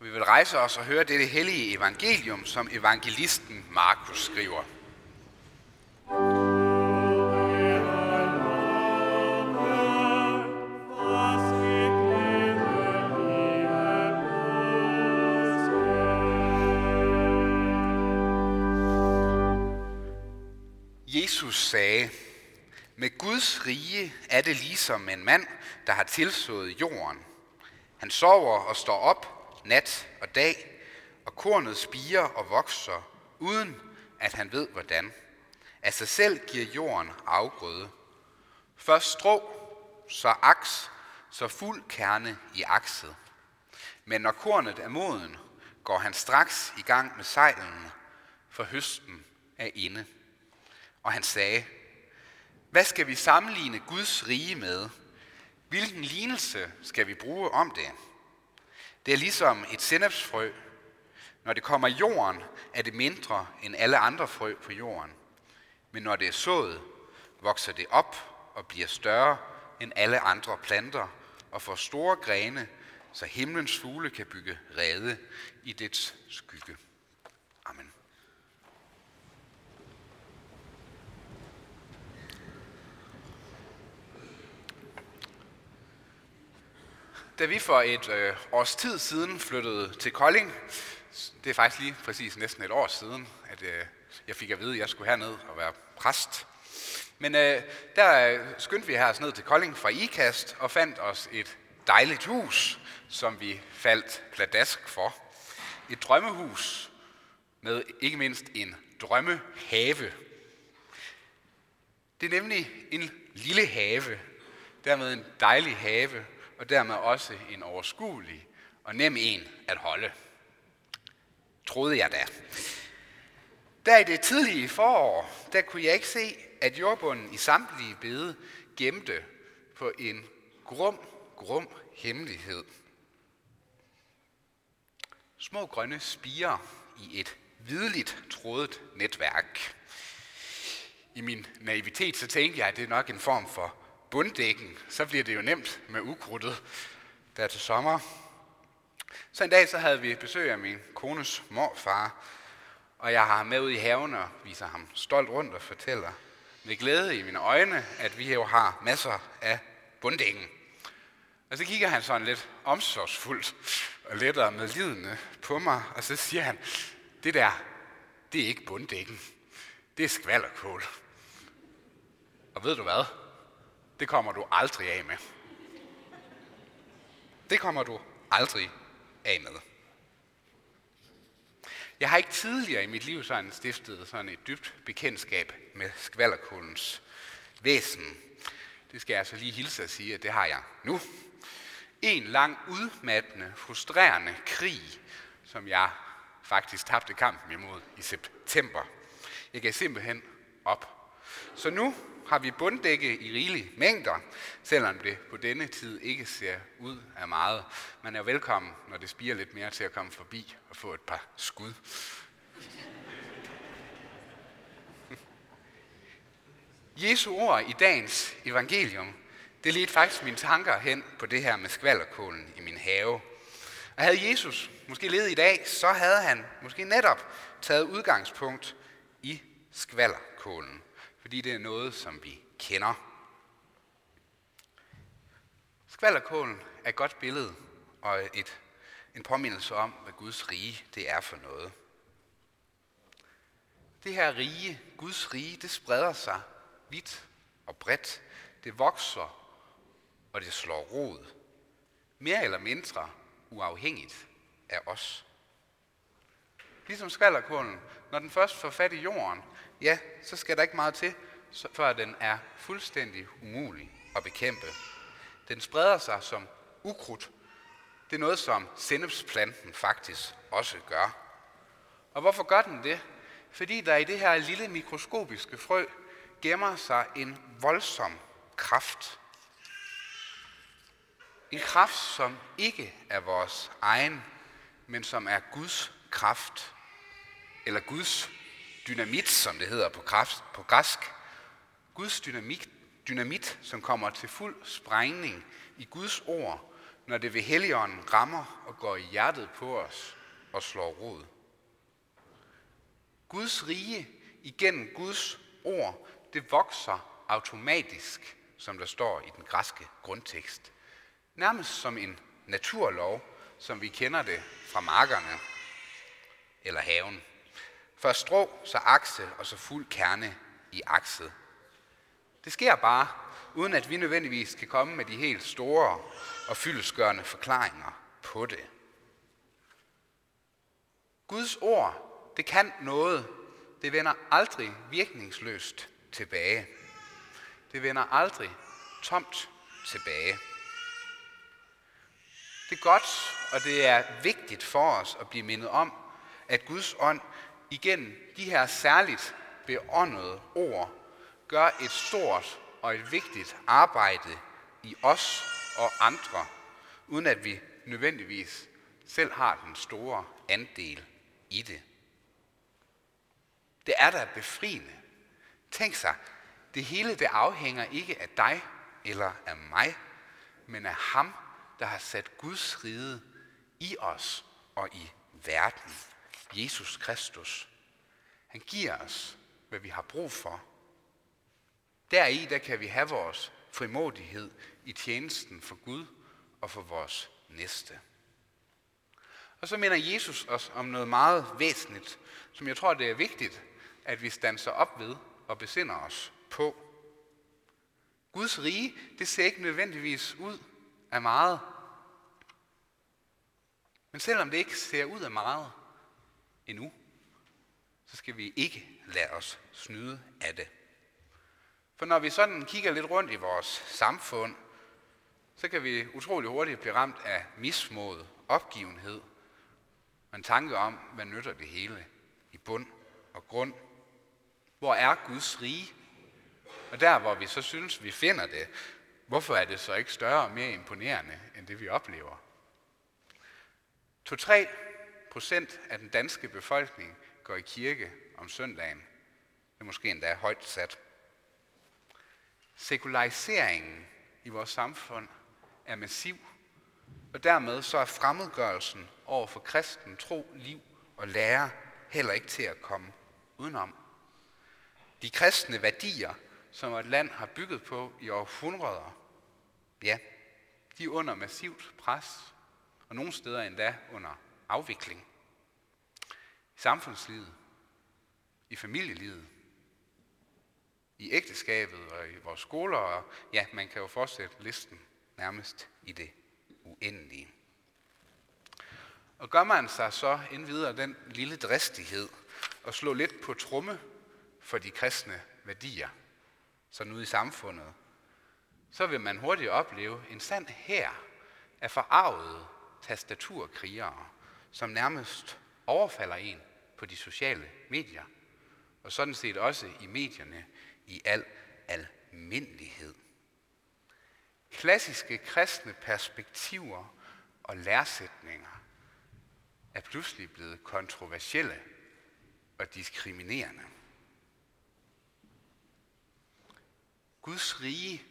Og vi vil rejse os og høre dette hellige evangelium, som evangelisten Markus skriver. Jesus sagde, med Guds rige er det ligesom en mand, der har tilsået jorden. Han sover og står op nat og dag, og kornet spiger og vokser, uden at han ved hvordan. Af sig selv giver jorden afgrøde. Først strå, så aks, så fuld kerne i akset. Men når kornet er moden, går han straks i gang med sejlene, for høsten er inde. Og han sagde, hvad skal vi sammenligne Guds rige med? Hvilken lignelse skal vi bruge om det? Det er ligesom et sennepsfrø. Når det kommer i jorden, er det mindre end alle andre frø på jorden. Men når det er sået, vokser det op og bliver større end alle andre planter og får store grene, så himlens fugle kan bygge rede i dets skygge. Amen. Da vi for et øh, års tid siden flyttede til Kolding, det er faktisk lige præcis næsten et år siden, at øh, jeg fik at vide, at jeg skulle herned og være præst. Men øh, der øh, skyndte vi os ned til Kolding fra IKAST og fandt os et dejligt hus, som vi faldt pladask for. Et drømmehus med ikke mindst en drømmehave. Det er nemlig en lille have, dermed en dejlig have, og dermed også en overskuelig og nem en at holde. Troede jeg da. Der i det tidlige forår, der kunne jeg ikke se, at jordbunden i samtlige bede gemte på en grum, grum hemmelighed. Små grønne spiger i et hvidligt trådet netværk. I min naivitet så tænkte jeg, at det er nok en form for bunddækken, så bliver det jo nemt med ukrudtet der til sommer. Så en dag så havde vi besøg af min kones morfar, og jeg har ham med ud i haven og viser ham stolt rundt og fortæller med glæde i mine øjne, at vi jo har masser af bunddækken. Og så kigger han sådan lidt omsorgsfuldt og lettere med lidende på mig, og så siger han, det der, det er ikke bunddækken. Det er skvallerkål. Og ved du hvad? Det kommer du aldrig af med. Det kommer du aldrig af med. Jeg har ikke tidligere i mit liv sådan stiftet sådan et dybt bekendtskab med skvallerkålens væsen. Det skal jeg altså lige hilse at sige, at det har jeg nu. En lang, udmattende, frustrerende krig, som jeg faktisk tabte kampen imod i september. Jeg gav simpelthen op. Så nu har vi bunddække i rigelige mængder, selvom det på denne tid ikke ser ud af meget. Man er velkommen, når det spiger lidt mere, til at komme forbi og få et par skud. Jesu ord i dagens evangelium, det ledte faktisk mine tanker hen på det her med skvallerkålen i min have. Og havde Jesus måske levet i dag, så havde han måske netop taget udgangspunkt i skvallerkålen fordi det er noget, som vi kender. Skvalderkålen er et godt billede og et, en påmindelse om, hvad Guds rige det er for noget. Det her rige, Guds rige, det spreder sig vidt og bredt. Det vokser, og det slår rod. Mere eller mindre uafhængigt af os. Ligesom skvalderkålen, når den først får fat i jorden, ja, så skal der ikke meget til, før den er fuldstændig umulig at bekæmpe. Den spreder sig som ukrudt. Det er noget, som sennepsplanten faktisk også gør. Og hvorfor gør den det? Fordi der i det her lille mikroskopiske frø gemmer sig en voldsom kraft. En kraft, som ikke er vores egen, men som er Guds kraft, eller Guds dynamit, som det hedder på, kraft, på græsk. Guds dynamit, dynamit, som kommer til fuld sprængning i Guds ord, når det ved Helligånden rammer og går i hjertet på os og slår rod. Guds rige igennem Guds ord, det vokser automatisk, som der står i den græske grundtekst. Nærmest som en naturlov, som vi kender det fra markerne eller haven. Først strå, så akse og så fuld kerne i akset. Det sker bare, uden at vi nødvendigvis kan komme med de helt store og fyldesgørende forklaringer på det. Guds ord, det kan noget. Det vender aldrig virkningsløst tilbage. Det vender aldrig tomt tilbage. Det er godt, og det er vigtigt for os at blive mindet om, at Guds ånd igen de her særligt beåndede ord gør et stort og et vigtigt arbejde i os og andre, uden at vi nødvendigvis selv har den store andel i det. Det er da befriende. Tænk sig, det hele det afhænger ikke af dig eller af mig, men af ham, der har sat Guds rige i os og i verden. Jesus Kristus. Han giver os, hvad vi har brug for. Deri der kan vi have vores frimodighed i tjenesten for Gud og for vores næste. Og så minder Jesus os om noget meget væsentligt, som jeg tror, det er vigtigt, at vi standser op ved og besinder os på. Guds rige, det ser ikke nødvendigvis ud af meget. Men selvom det ikke ser ud af meget endnu, så skal vi ikke lade os snyde af det. For når vi sådan kigger lidt rundt i vores samfund, så kan vi utrolig hurtigt blive ramt af mismod, opgivenhed og en tanke om, hvad nytter det hele i bund og grund. Hvor er Guds rige? Og der, hvor vi så synes, vi finder det, hvorfor er det så ikke større og mere imponerende, end det vi oplever? 2-3 procent af den danske befolkning går i kirke om søndagen. Det er måske endda højt sat. Sekulariseringen i vores samfund er massiv, og dermed så er fremmedgørelsen over for kristen tro, liv og lære heller ikke til at komme udenom. De kristne værdier, som et land har bygget på i århundreder, ja, de er under massivt pres, og nogle steder endda under afvikling. I samfundslivet, i familielivet, i ægteskabet og i vores skoler, og ja, man kan jo fortsætte listen nærmest i det uendelige. Og gør man sig så indvidere den lille dristighed og slå lidt på trumme for de kristne værdier, sådan ude i samfundet, så vil man hurtigt opleve en sand her af forarvede tastaturkrigere, som nærmest overfalder en på de sociale medier, og sådan set også i medierne i al almindelighed. Klassiske kristne perspektiver og lærsætninger er pludselig blevet kontroversielle og diskriminerende. Guds rige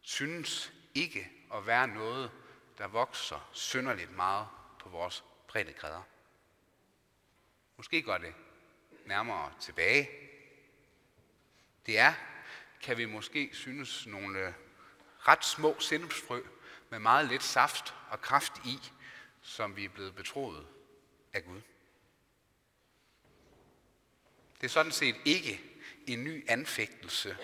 synes ikke at være noget, der vokser synderligt meget på vores breddegrader. Måske går det nærmere tilbage. Det er, kan vi måske synes, nogle ret små sindfrø med meget lidt saft og kraft i, som vi er blevet betroet af Gud. Det er sådan set ikke en ny anfægtelse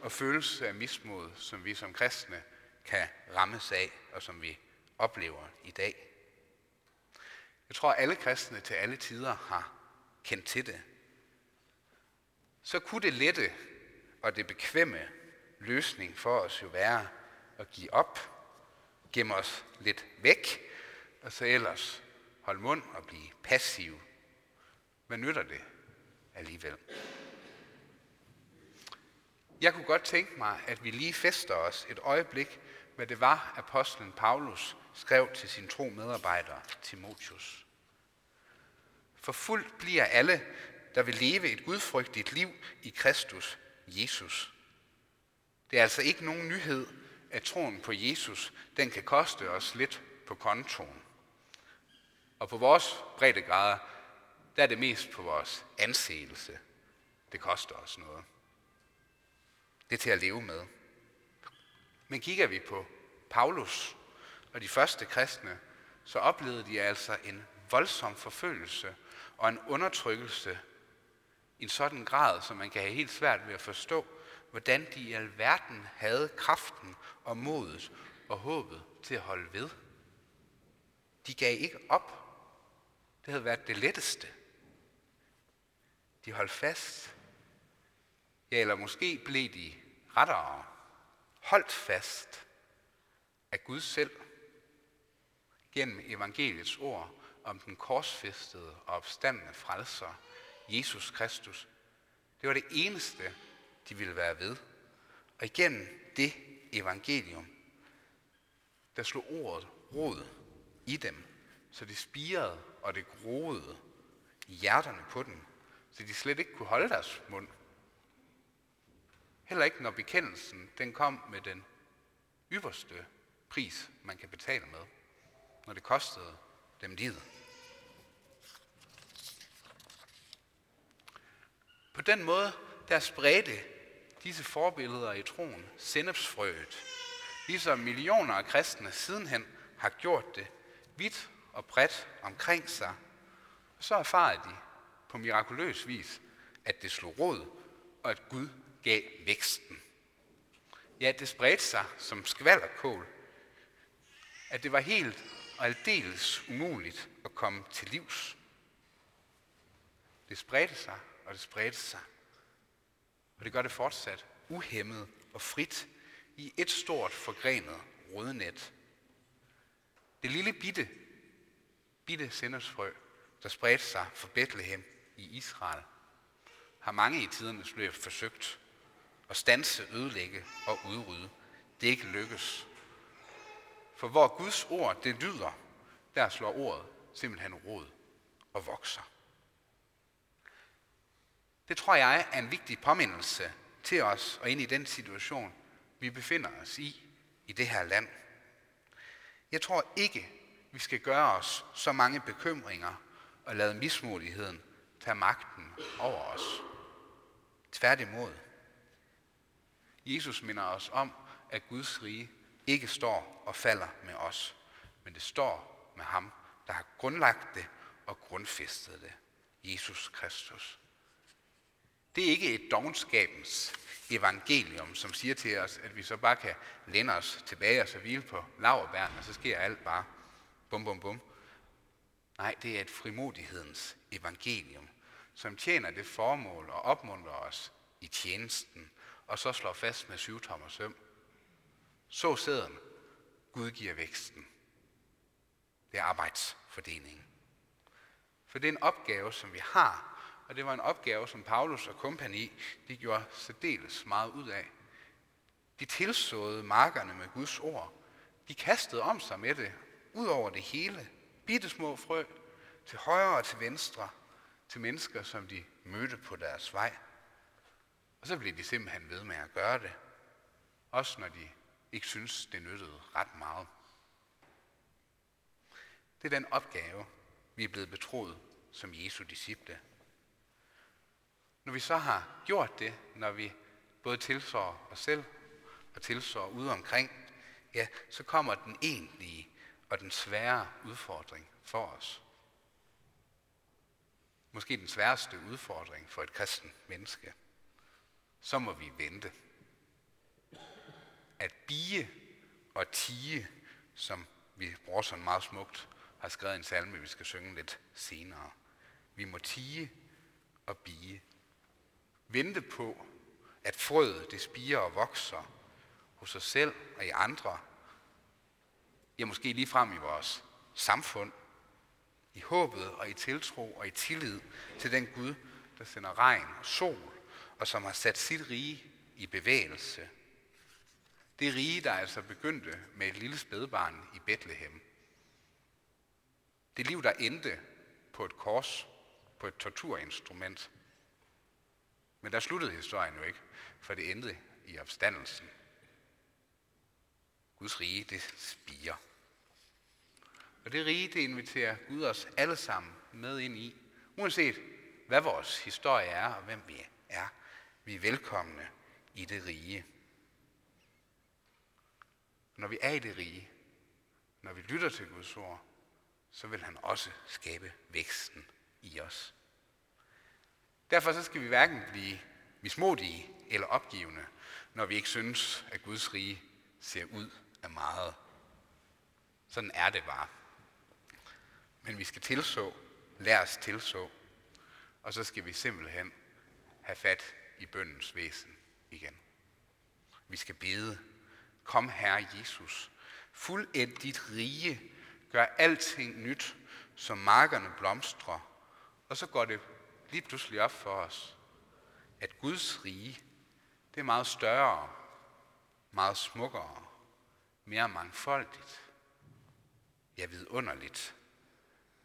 og følelse af mismod, som vi som kristne kan rammes af, og som vi oplever i dag. Jeg tror, at alle kristne til alle tider har kendt til det. Så kunne det lette og det bekvemme løsning for os jo være at give op, gemme os lidt væk, og så ellers holde mund og blive passiv. Hvad nytter det alligevel? Jeg kunne godt tænke mig, at vi lige fester os et øjeblik, hvad det var, apostlen Paulus skrev til sin tro medarbejder Timotius. For fuldt bliver alle, der vil leve et gudfrygtigt liv i Kristus Jesus. Det er altså ikke nogen nyhed, at troen på Jesus, den kan koste os lidt på kontoen. Og på vores breddegrader, der er det mest på vores anseelse. Det koster os noget. Det er til at leve med. Men kigger vi på Paulus og de første kristne, så oplevede de altså en voldsom forfølgelse og en undertrykkelse i en sådan grad, som man kan have helt svært ved at forstå, hvordan de i alverden havde kraften og modet og håbet til at holde ved. De gav ikke op. Det havde været det letteste. De holdt fast. Ja, eller måske blev de rettere holdt fast af Gud selv gennem evangeliets ord om den korsfæstede og opstandende frelser, Jesus Kristus. Det var det eneste, de ville være ved. Og igennem det evangelium, der slog ordet rod i dem, så det spirede og det groede i hjerterne på dem, så de slet ikke kunne holde deres mund. Heller ikke når bekendelsen den kom med den ypperste pris, man kan betale med, når det kostede dem livet. På den måde, der spredte disse forbilleder i troen sennepsfrøet, ligesom millioner af kristne sidenhen har gjort det vidt og bredt omkring sig. Og så erfarede de på mirakuløs vis, at det slog rod, og at Gud gav væksten. Ja, det spredte sig som skvalderkål. At det var helt og aldeles umuligt at komme til livs. Det spredte sig, og det spredte sig. Og det gør det fortsat uhemmet og frit i et stort forgrenet rodnet. Det lille bitte, bitte sendersfrø, der spredte sig fra Bethlehem i Israel, har mange i tidernes løb forsøgt at stanse, ødelægge og udrydde. Det er ikke lykkes. For hvor Guds ord det lyder, der slår ordet simpelthen rod og vokser. Det tror jeg er en vigtig påmindelse til os og ind i den situation, vi befinder os i, i det her land. Jeg tror ikke, vi skal gøre os så mange bekymringer og lade mismodigheden tage magten over os. Tværtimod. Jesus minder os om, at Guds rige ikke står og falder med os, men det står med ham, der har grundlagt det og grundfæstet det. Jesus Kristus. Det er ikke et dogenskabens evangelium, som siger til os, at vi så bare kan læne os tilbage og så hvile på laverbæren, og så sker alt bare bum, bum, bum. Nej, det er et frimodighedens evangelium, som tjener det formål og opmuntrer os i tjenesten, og så slår fast med syv tommer søm. Så sæden, Gud giver væksten. Det er arbejdsfordelingen. For det er en opgave, som vi har og det var en opgave, som Paulus og kompagni, de gjorde særdeles meget ud af. De tilsåede markerne med Guds ord. De kastede om sig med det, ud over det hele. Bitte små frø, til højre og til venstre, til mennesker, som de mødte på deres vej. Og så blev de simpelthen ved med at gøre det. Også når de ikke synes, det nyttede ret meget. Det er den opgave, vi er blevet betroet som Jesu disciple. Når vi så har gjort det, når vi både tilsår os selv og tilsår ude omkring, ja, så kommer den egentlige og den svære udfordring for os. Måske den sværeste udfordring for et kristen menneske. Så må vi vente. At bie og tige, som vi bruger sådan meget smukt, har skrevet en salme, vi skal synge lidt senere. Vi må tige og bie Vente på, at frøet det spiger og vokser hos os selv og i andre. Ja, måske lige frem i vores samfund. I håbet og i tiltro og i tillid til den Gud, der sender regn og sol, og som har sat sit rige i bevægelse. Det rige, der altså begyndte med et lille spædbarn i Bethlehem. Det liv, der endte på et kors, på et torturinstrument, men der sluttede historien jo ikke, for det endte i opstandelsen. Guds rige, det spiger. Og det rige, det inviterer Gud os alle sammen med ind i. Uanset hvad vores historie er og hvem vi er. Vi er velkomne i det rige. Når vi er i det rige, når vi lytter til Guds ord, så vil han også skabe væksten i os. Derfor så skal vi hverken blive mismodige eller opgivende, når vi ikke synes, at Guds rige ser ud af meget. Sådan er det bare. Men vi skal tilså, lad os tilså, og så skal vi simpelthen have fat i bøndens væsen igen. Vi skal bede, kom Herre Jesus, fuldend dit rige, gør alting nyt, som markerne blomstrer, og så går det lige pludselig op for os, at Guds rige, det er meget større, meget smukkere, mere mangfoldigt, ja vidunderligt,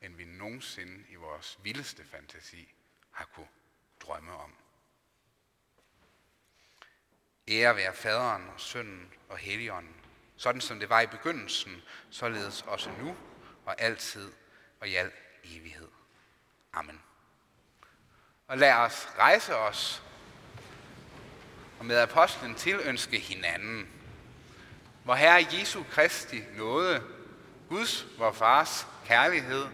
end vi nogensinde i vores vildeste fantasi har kunne drømme om. Ære være faderen og sønnen og helligånden, sådan som det var i begyndelsen, således også nu og altid og i al evighed. Amen. Og lad os rejse os og med apostlen tilønske hinanden. Hvor Herre Jesu Kristi nåde, Guds, vor Fars kærlighed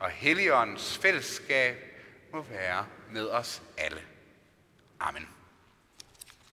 og Helligåndens fællesskab må være med os alle. Amen.